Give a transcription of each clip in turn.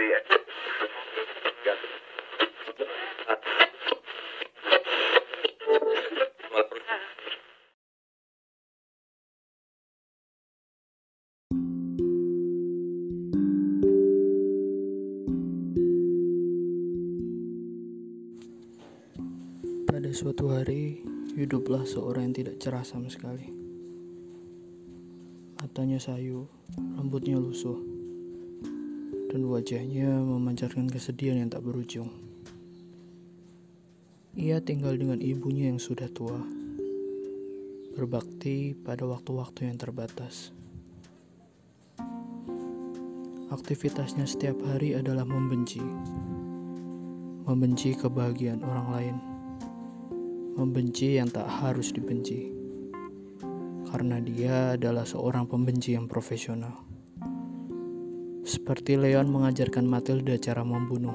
Pada suatu hari, hiduplah seorang yang tidak cerah sama sekali. Matanya sayu, rambutnya lusuh, dan wajahnya memancarkan kesedihan yang tak berujung. Ia tinggal dengan ibunya yang sudah tua, berbakti pada waktu-waktu yang terbatas. Aktivitasnya setiap hari adalah membenci, membenci kebahagiaan orang lain membenci yang tak harus dibenci, karena dia adalah seorang pembenci yang profesional. Seperti Leon mengajarkan Matilda cara membunuh,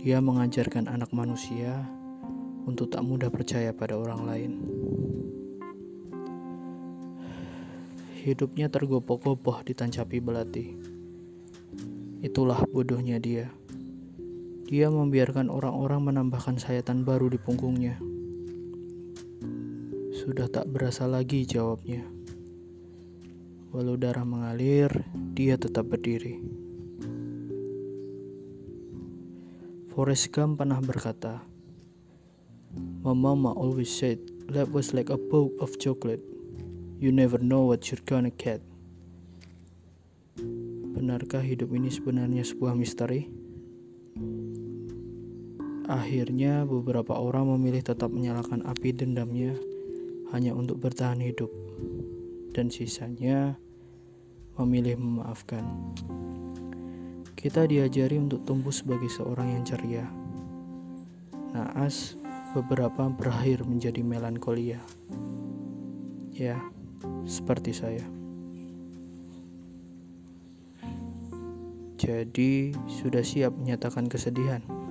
dia mengajarkan anak manusia untuk tak mudah percaya pada orang lain. Hidupnya tergopoh-gopoh ditancapi belati. Itulah bodohnya dia. Dia membiarkan orang-orang menambahkan sayatan baru di punggungnya. Sudah tak berasa lagi jawabnya. Walau darah mengalir, dia tetap berdiri. Forrest Gump pernah berkata, My mama always said life was like a bowl of chocolate. You never know what you're gonna get. Benarkah hidup ini sebenarnya sebuah misteri? Akhirnya, beberapa orang memilih tetap menyalakan api dendamnya hanya untuk bertahan hidup, dan sisanya memilih memaafkan. Kita diajari untuk tumbuh sebagai seorang yang ceria. Naas, beberapa berakhir menjadi melankolia. Ya, seperti saya. Jadi, sudah siap menyatakan kesedihan.